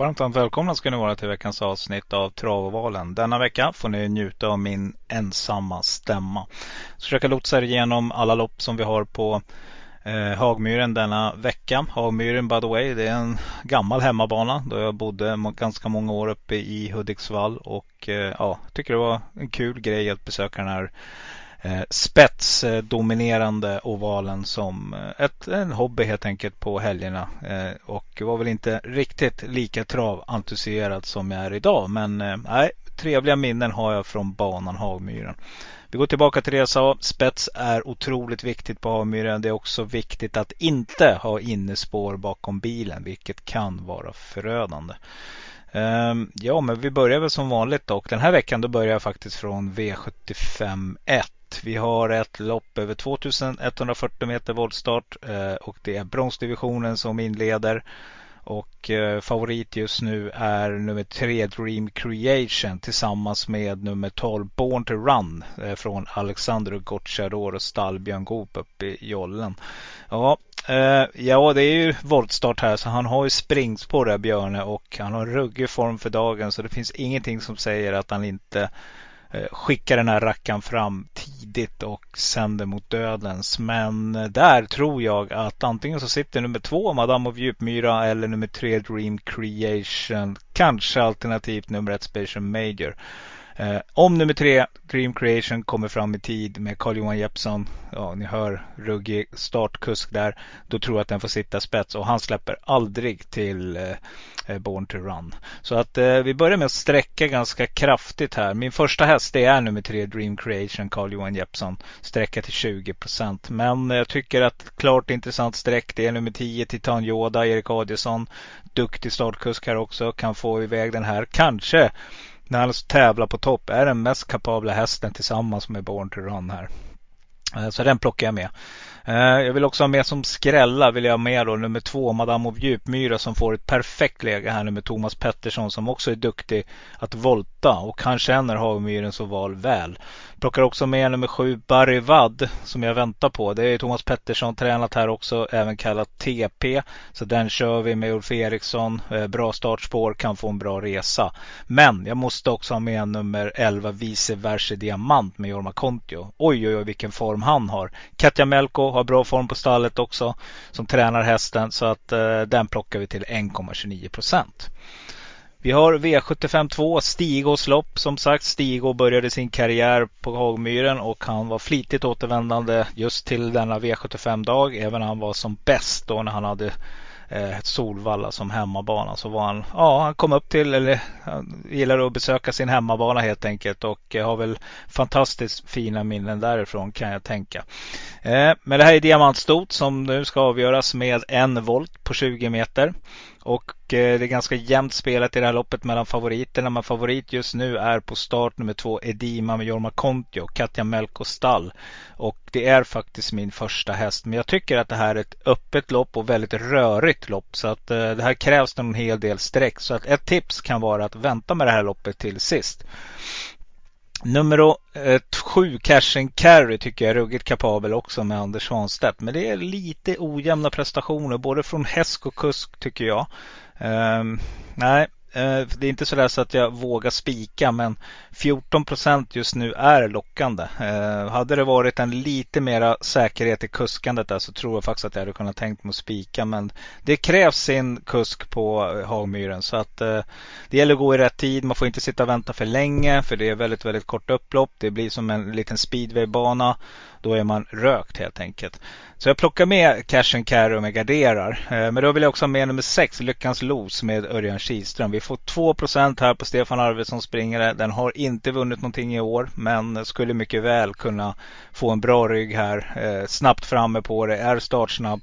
Varmt, varmt välkomna ska ni vara till veckans avsnitt av Travovalen. Denna vecka får ni njuta av min ensamma stämma. Jag försöka lotsa er igenom alla lopp som vi har på eh, Hagmyren denna vecka. Hagmyren by the way, det är en gammal hemmabana då jag bodde ganska många år uppe i Hudiksvall och eh, ja, tycker det var en kul grej att besöka den här Eh, spetsdominerande ovalen som eh, ett, en hobby helt enkelt på helgerna. Eh, och var väl inte riktigt lika traventusiasmerad som jag är idag. Men nej, trevliga minnen har jag från banan Hagmyren. Vi går tillbaka till det jag sa. Spets är otroligt viktigt på Hagmyren. Det är också viktigt att inte ha innespår bakom bilen, vilket kan vara förödande. Ehm, ja, men vi börjar väl som vanligt. Och den här veckan då börjar jag faktiskt från V75 1. Vi har ett lopp över 2140 meter voltstart eh, och det är bronsdivisionen som inleder. Och eh, favorit just nu är nummer 3 Dream Creation tillsammans med nummer 12 Born to Run eh, från Alexander Gocciador och stall Björn Goop uppe i Jollen. Ja, ja, det är ju voltstart här så han har ju springspår där Björne och han har ruggig form för dagen så det finns ingenting som säger att han inte Eh, skickar den här rackaren fram tidigt och sänder mot dödens. Men eh, där tror jag att antingen så sitter nummer två Madame of Djupmyra eller nummer tre Dream Creation. Kanske alternativt nummer ett Special Major. Eh, om nummer tre, Dream Creation, kommer fram i tid med Carl-Johan Jeppsson, ja ni hör ruggig startkusk där, då tror jag att den får sitta spets och han släpper aldrig till eh, eh, Born to Run. Så att eh, vi börjar med att sträcka ganska kraftigt här. Min första häst det är nummer tre, Dream Creation, Carl-Johan Jeppsson. Sträcka till 20 procent. Men jag tycker att klart intressant sträck det är nummer 10, Titan Yoda, Erik Adielsson. Duktig startkusk här också, kan få iväg den här. Kanske när han tävlar på topp är den mest kapabla hästen tillsammans med Born to Run här. Eh, så den plockar jag med. Eh, jag vill också ha med som skrälla vill jag ha med då nummer två Madame of Djupmyra som får ett perfekt läge här nu med Thomas Pettersson som också är duktig att volta och han känner Hagmyrens oval väl. Plockar också med nummer sju Barry Wadd som jag väntar på. Det är Thomas Pettersson tränat här också, även kallat TP. Så den kör vi med Ulf Eriksson. Eh, bra startspår, kan få en bra resa. Men jag måste också ha med nummer 11 Vice Verse Diamant med Jorma Kontio. Oj, oj, oj vilken form han har. Katja Melko har har bra form på stallet också som tränar hästen så att eh, den plockar vi till 1,29 procent. Vi har V75 2, Stigås lopp. Som sagt, Stigå började sin karriär på Hagmyren och han var flitigt återvändande just till denna V75-dag. Även han var som bäst då när han hade eh, Solvalla som hemmabana så var han, ja han kom upp till, eller han gillar att besöka sin hemmabana helt enkelt och eh, har väl fantastiskt fina minnen därifrån kan jag tänka. Eh, men det här är diamantstot som nu ska avgöras med en volt på 20 meter. Och eh, det är ganska jämnt spelat i det här loppet mellan favoriterna. Men favorit just nu är på start nummer två Edima med Jorma Kontio, Katja Melko stall. Och det är faktiskt min första häst. Men jag tycker att det här är ett öppet lopp och väldigt rörigt lopp. Så att eh, det här krävs en hel del streck. Så att ett tips kan vara att vänta med det här loppet till sist. Nummer 7, eh, Cash and Carry, tycker jag är ruggigt kapabel också med Anders Svanstedt. Men det är lite ojämna prestationer både från häst och kusk tycker jag. Um, nej, Eh, det är inte så så att jag vågar spika men 14 procent just nu är lockande. Eh, hade det varit en lite mera säkerhet i kuskandet där så tror jag faktiskt att jag hade kunnat tänkt mig att spika. Men det krävs sin kusk på eh, Hagmyren så att det gäller att gå i rätt tid. Man får inte sitta och vänta för länge för det är väldigt, väldigt kort upplopp. Det blir som en liten speedwaybana. Då är man rökt helt enkelt. Så jag plockar med Cash and Carry och med garderar. Eh, men då vill jag också ha med nummer 6, Lyckans Los med Örjan Kihlström. Vi får 2% här på Stefan Arvidsson springare. Den har inte vunnit någonting i år men skulle mycket väl kunna få en bra rygg här. Eh, snabbt framme på det, är startsnabb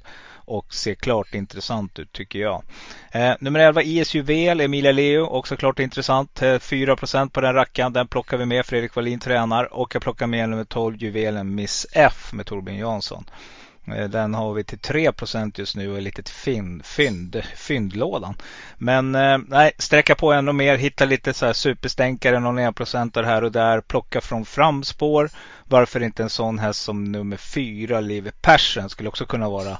och ser klart intressant ut tycker jag. Eh, nummer 11 IS Juvel, Emilia Leo, också klart intressant. Eh, 4 på den rackaren, den plockar vi med. Fredrik Wallin tränar och jag plockar med nummer 12 Juvelen Miss F med Torbjörn Jansson. Eh, den har vi till 3% just nu och är lite fynd, fynd, fyndlådan. Men eh, nej, sträcka på ännu mer, hitta lite så här superstänkare, någon enprocentare här och där, plocka från framspår. Varför inte en sån häst som nummer 4, Liv Persson, skulle också kunna vara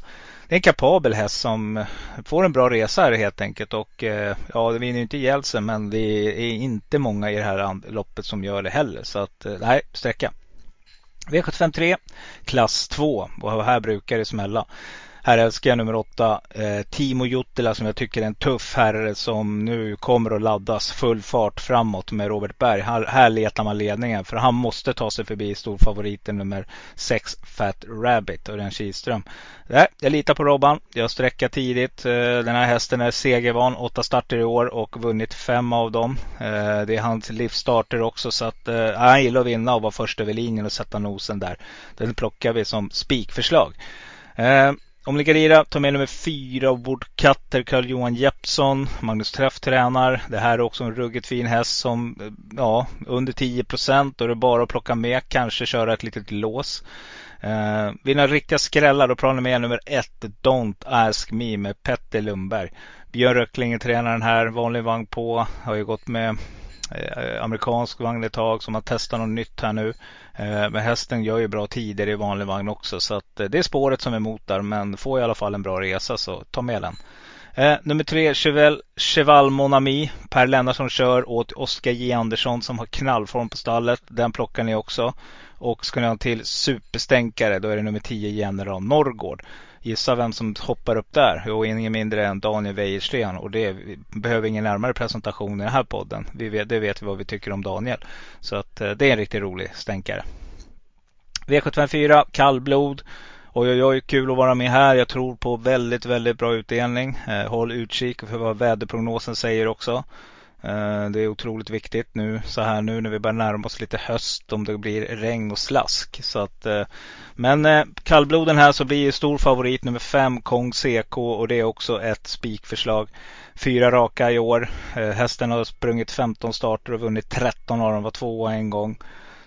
det är en kapabel häst som får en bra resa här helt enkelt. Och eh, ja, det vinner ju inte ihjäl sig men det är inte många i det här loppet som gör det heller. Så att eh, nej, sträcka. V753 klass 2 och här brukar det smälla. Här älskar jag nummer åtta, eh, Timo Juttila som jag tycker är en tuff herre som nu kommer att laddas full fart framåt med Robert Berg. Här, här letar man ledningen för han måste ta sig förbi storfavoriten nummer 6 Fat Rabbit Örjan Kihlström. Nej, jag litar på Robban. Jag sträcker tidigt. Eh, den här hästen är segervan. Åtta starter i år och vunnit fem av dem. Eh, det är hans livsstarter också så att eh, han gillar att vinna och vara först över linjen och sätta nosen där. Den plockar vi som spikförslag. Eh, om Ligarira tar med nummer fyra Woodcutter, Carl-Johan Jeppsson. Magnus Träff tränar. Det här är också en ruggigt fin häst som, eh, ja, under 10 procent. Då är det bara att plocka med. Kanske köra ett litet lås. Eh, vill ni riktiga skrällar då pratar med nummer ett Don't Ask Me med Petter Lundberg. Björn Röckling är tränaren här. Vanlig vagn på. Har ju gått med Eh, amerikansk vagn ett tag som har testat något nytt här nu. Eh, men hästen gör ju bra tider i vanlig vagn också så att eh, det är spåret som är emot där men får i alla fall en bra resa så ta med den. Eh, nummer tre, Cheval, Cheval Monami. Per Lennartsson kör åt Oskar J Andersson som har knallform på stallet. Den plockar ni också. Och ska ni ha till superstänkare då är det nummer 10 General Norrgård. Gissa vem som hoppar upp där? Jo, ingen mindre än Daniel Wäjersten. Och det behöver ingen närmare presentation i den här podden. Vi vet, det vet vi vad vi tycker om Daniel. Så att eh, det är en riktigt rolig stänkare. V754, kallblod. Oj, oj, oj, kul att vara med här. Jag tror på väldigt, väldigt bra utdelning. Eh, håll utkik för vad väderprognosen säger också. Eh, det är otroligt viktigt nu så här nu när vi börjar närma oss lite höst om det blir regn och slask. Så att, eh, men eh, kallbloden här så blir ju stor favorit nummer 5 Kong CK och det är också ett spikförslag. Fyra raka i år. Eh, hästen har sprungit 15 starter och vunnit 13 av dem. Var tvåa en gång.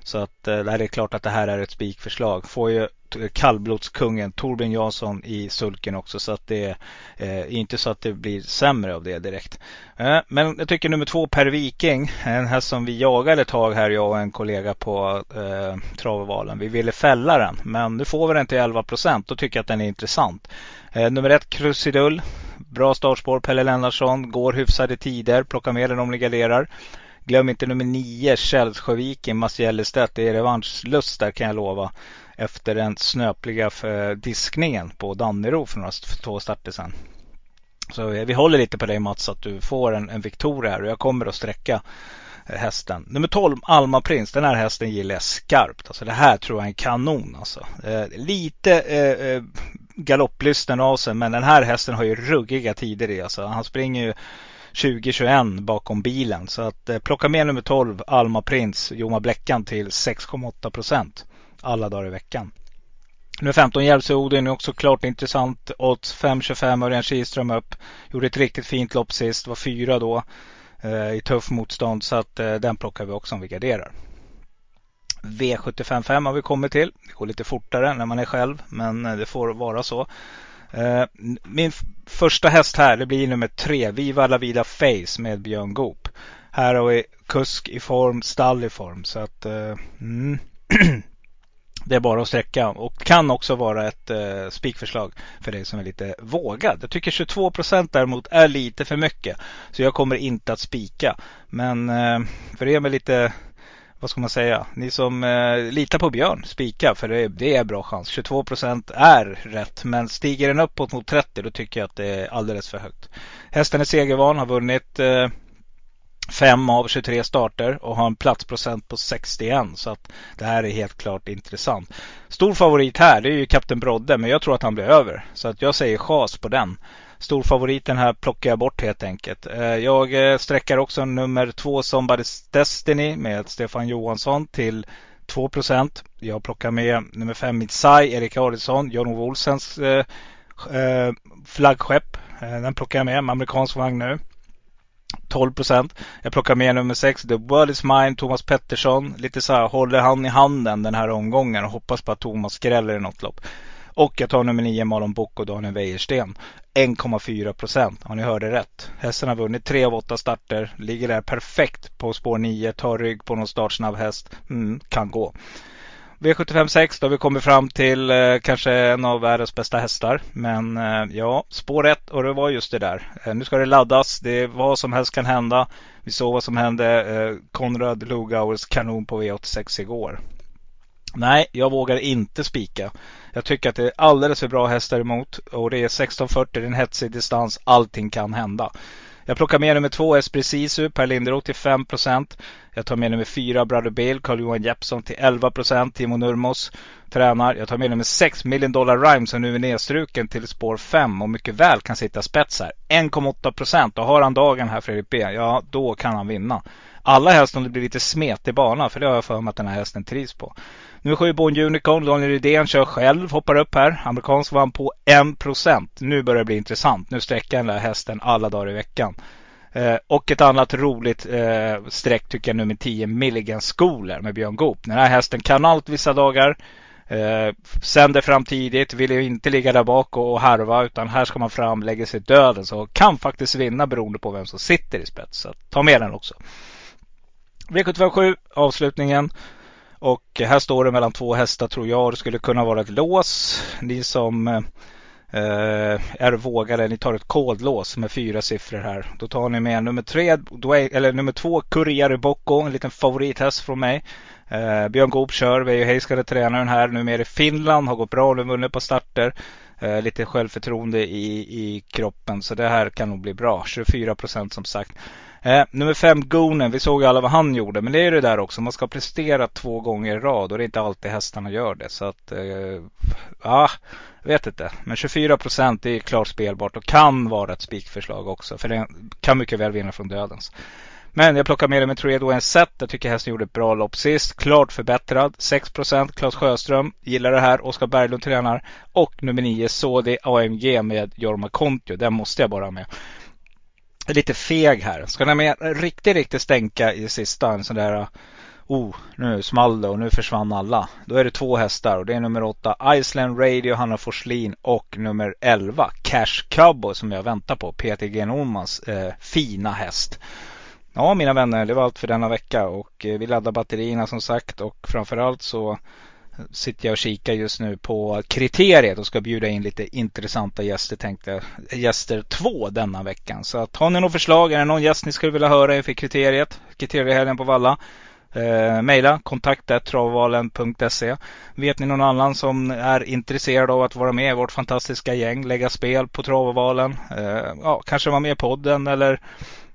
Så att eh, det är klart att det här är ett spikförslag. Får ju kallblodskungen Torbjörn Jansson i sulken också. Så att det är eh, inte så att det blir sämre av det direkt. Eh, men jag tycker nummer två Per Viking. Eh, en häst som vi jagade ett tag här jag och en kollega på eh, Travovalen. Vi ville fälla den. Men nu får vi den till 11 procent. Då tycker jag att den är intressant. Eh, nummer ett Krusidull. Bra startspår. Pelle Lennartsson. Går hyfsade tider. Plockar med den om ni garderar. Glöm inte nummer 9 Källsjöviken, Mats Gällestedt. Det är revanschlust där kan jag lova efter den snöpliga eh, diskningen på Dannero för några två starter sedan. Så vi håller lite på dig Mats att du får en, en Victoria här och jag kommer att sträcka eh, hästen. Nummer 12 Alma Prins. Den här hästen gillar jag skarpt. Alltså det här tror jag är en kanon alltså. Eh, lite eh, eh galopplysten av sig men den här hästen har ju ruggiga tider i. Alltså. Han springer ju 2021 bakom bilen. Så att eh, plocka med nummer 12 Alma Prins Joma Bläckan till 6,8 procent alla dagar i veckan. Nummer 15 Järvsö-Odin är också klart intressant. Odds 5,25 Örjan Kihlström upp. Gjorde ett riktigt fint lopp sist. Var fyra då eh, i tuff motstånd. Så att eh, den plockar vi också om vi garderar. V755 har vi kommit till. Det går lite fortare när man är själv. Men eh, det får vara så. Eh, min första häst här det blir nummer tre. Viva la vida face med Björn Goop. Här har vi kusk i form, stall i form. Så att eh, mm. Det är bara att sträcka och kan också vara ett eh, spikförslag för dig som är lite vågad. Jag tycker 22 procent däremot är lite för mycket. Så jag kommer inte att spika. Men eh, för er med lite, vad ska man säga, ni som eh, litar på Björn, spika för det, det är bra chans. 22 procent är rätt men stiger den uppåt mot 30 då tycker jag att det är alldeles för högt. Hästen är segervan, har vunnit eh, 5 av 23 starter och har en platsprocent på 61. Så att det här är helt klart intressant. Stor favorit här det är ju Kapten Brodde men jag tror att han blir över. Så att jag säger chas på den. Storfavoriten här plockar jag bort helt enkelt. Eh, jag eh, sträcker också nummer två Somebody's Destiny med Stefan Johansson till 2% Jag plockar med nummer 5 Mitsai, Erik Adielsson, Jan-Ove Olsens eh, flaggskepp. Den plockar jag med, med amerikansk vagn nu. 12% Jag plockar med nummer 6, The World Is Mine, Thomas Pettersson. Lite så här, håller han i handen den här omgången och hoppas på att Thomas skräller i något lopp. Och jag tar nummer 9 Malon Bock och Daniel Wäjersten. 1,4 procent. Ja, ni hörde rätt. Hästen har vunnit 3 av 8 starter. Ligger där perfekt på spår 9. Tar rygg på någon startsnabb häst. Mm, kan gå. V756 då har vi kommit fram till eh, kanske en av världens bästa hästar. Men eh, ja, spår 1 och det var just det där. Eh, nu ska det laddas. Det är vad som helst kan hända. Vi såg vad som hände. Eh, Konrad Lugauers kanon på V86 igår. Nej, jag vågar inte spika. Jag tycker att det är alldeles för bra hästar emot och det är 1640, det är en hetsig distans. Allting kan hända. Jag plockar med nummer två Esprit Sisu, Per Linderoth till 5% Jag tar med nummer fyra Brother Bill, Carl-Johan Jeppsson till 11% Timo Nurmos tränar. Jag tar med nummer sex, Million Dollar Rhyme som nu är nedstruken till spår 5 och mycket väl kan sitta spets här. 1,8% Och har han dagen här Fredrik B, ja då kan han vinna. Alla helst om det blir lite smetig bana, för det har jag för mig att den här hästen trivs på. Nummer 7 Born Unicorn, Daniel Rydén kör själv, hoppar upp här. Amerikansk vann på 1%. Nu börjar det bli intressant. Nu sträcker den där hästen alla dagar i veckan. Eh, och ett annat roligt eh, streck tycker jag nummer 10 Milligan Scholar med Björn Goop. Den här hästen kan allt vissa dagar. Eh, sänder fram tidigt, vill ju inte ligga där bak och harva utan här ska man fram, lägger sig döden. Så kan faktiskt vinna beroende på vem som sitter i spets. Så ta med den också. V757 avslutningen. Och här står det mellan två hästar tror jag. Det skulle kunna vara ett lås. Ni som eh, är vågade, ni tar ett kodlås med fyra siffror här. Då tar ni med nummer tre, eller nummer två, Kurriere Bocco, en liten favorithäst från mig. Eh, Björn Goop kör, Veijo Heiskanen tränaren här, numera i Finland, har gått bra, nu vunnit på starter. Eh, lite självförtroende i, i kroppen, så det här kan nog bli bra. 24 procent som sagt. Eh, nummer fem, Goonen. Vi såg ju alla vad han gjorde. Men det är ju det där också. Man ska prestera två gånger i rad och det är inte alltid hästarna gör det. Så att, eh, ah, vet inte. Men 24 procent är klart spelbart och kan vara ett spikförslag också. För det kan mycket väl vinna från dödens. Men jag plockar med det med Tredo en set. Jag tycker hästen gjorde ett bra lopp sist. Klart förbättrad. 6 procent. Claes Sjöström gillar det här. Oskar Berglund tränar. Och nummer 9 Sodi AMG med Jorma Kontio. Den måste jag bara ha med lite feg här. Ska den med riktigt, riktigt stänka i sista, en sån där uh, Oh, nu small det och nu försvann alla. Då är det två hästar och det är nummer åtta. Iceland Radio, Hanna Forslin och nummer 11 Cash Cowboy som jag väntar på. PTG Normans eh, fina häst. Ja, mina vänner, det var allt för denna vecka och eh, vi laddar batterierna som sagt och framförallt så sitter jag och kikar just nu på kriteriet och ska bjuda in lite intressanta gäster tänkte Gäster två denna veckan. Så att, har ni något förslag? Är det någon gäst ni skulle vilja höra inför kriteriet? Kriteriehelgen på Valla. Eh, maila kontakt.travvalen.se Vet ni någon annan som är intresserad av att vara med i vårt fantastiska gäng, lägga spel på Travvalen? Eh, ja, kanske vara med i podden eller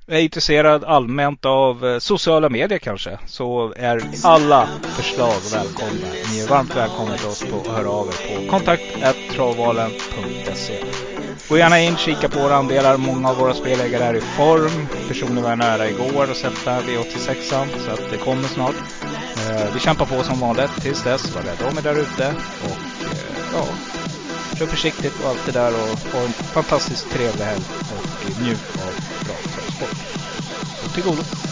är intresserad allmänt av eh, sociala medier kanske så är alla förslag välkomna. Ni är varmt välkomna till oss på att höra av er på kontakt.travvalen.se Gå gärna in, kika på våra andelar. Många av våra spelägare är i form. Personer var nära igår och sätta V86 så att det kommer snart. Eh, vi kämpar på som vanligt tills dess. Var rädda om er där ute och eh, ja, kör försiktigt och allt det där och ha en fantastiskt trevlig helg och njut av bra transport. Till godo!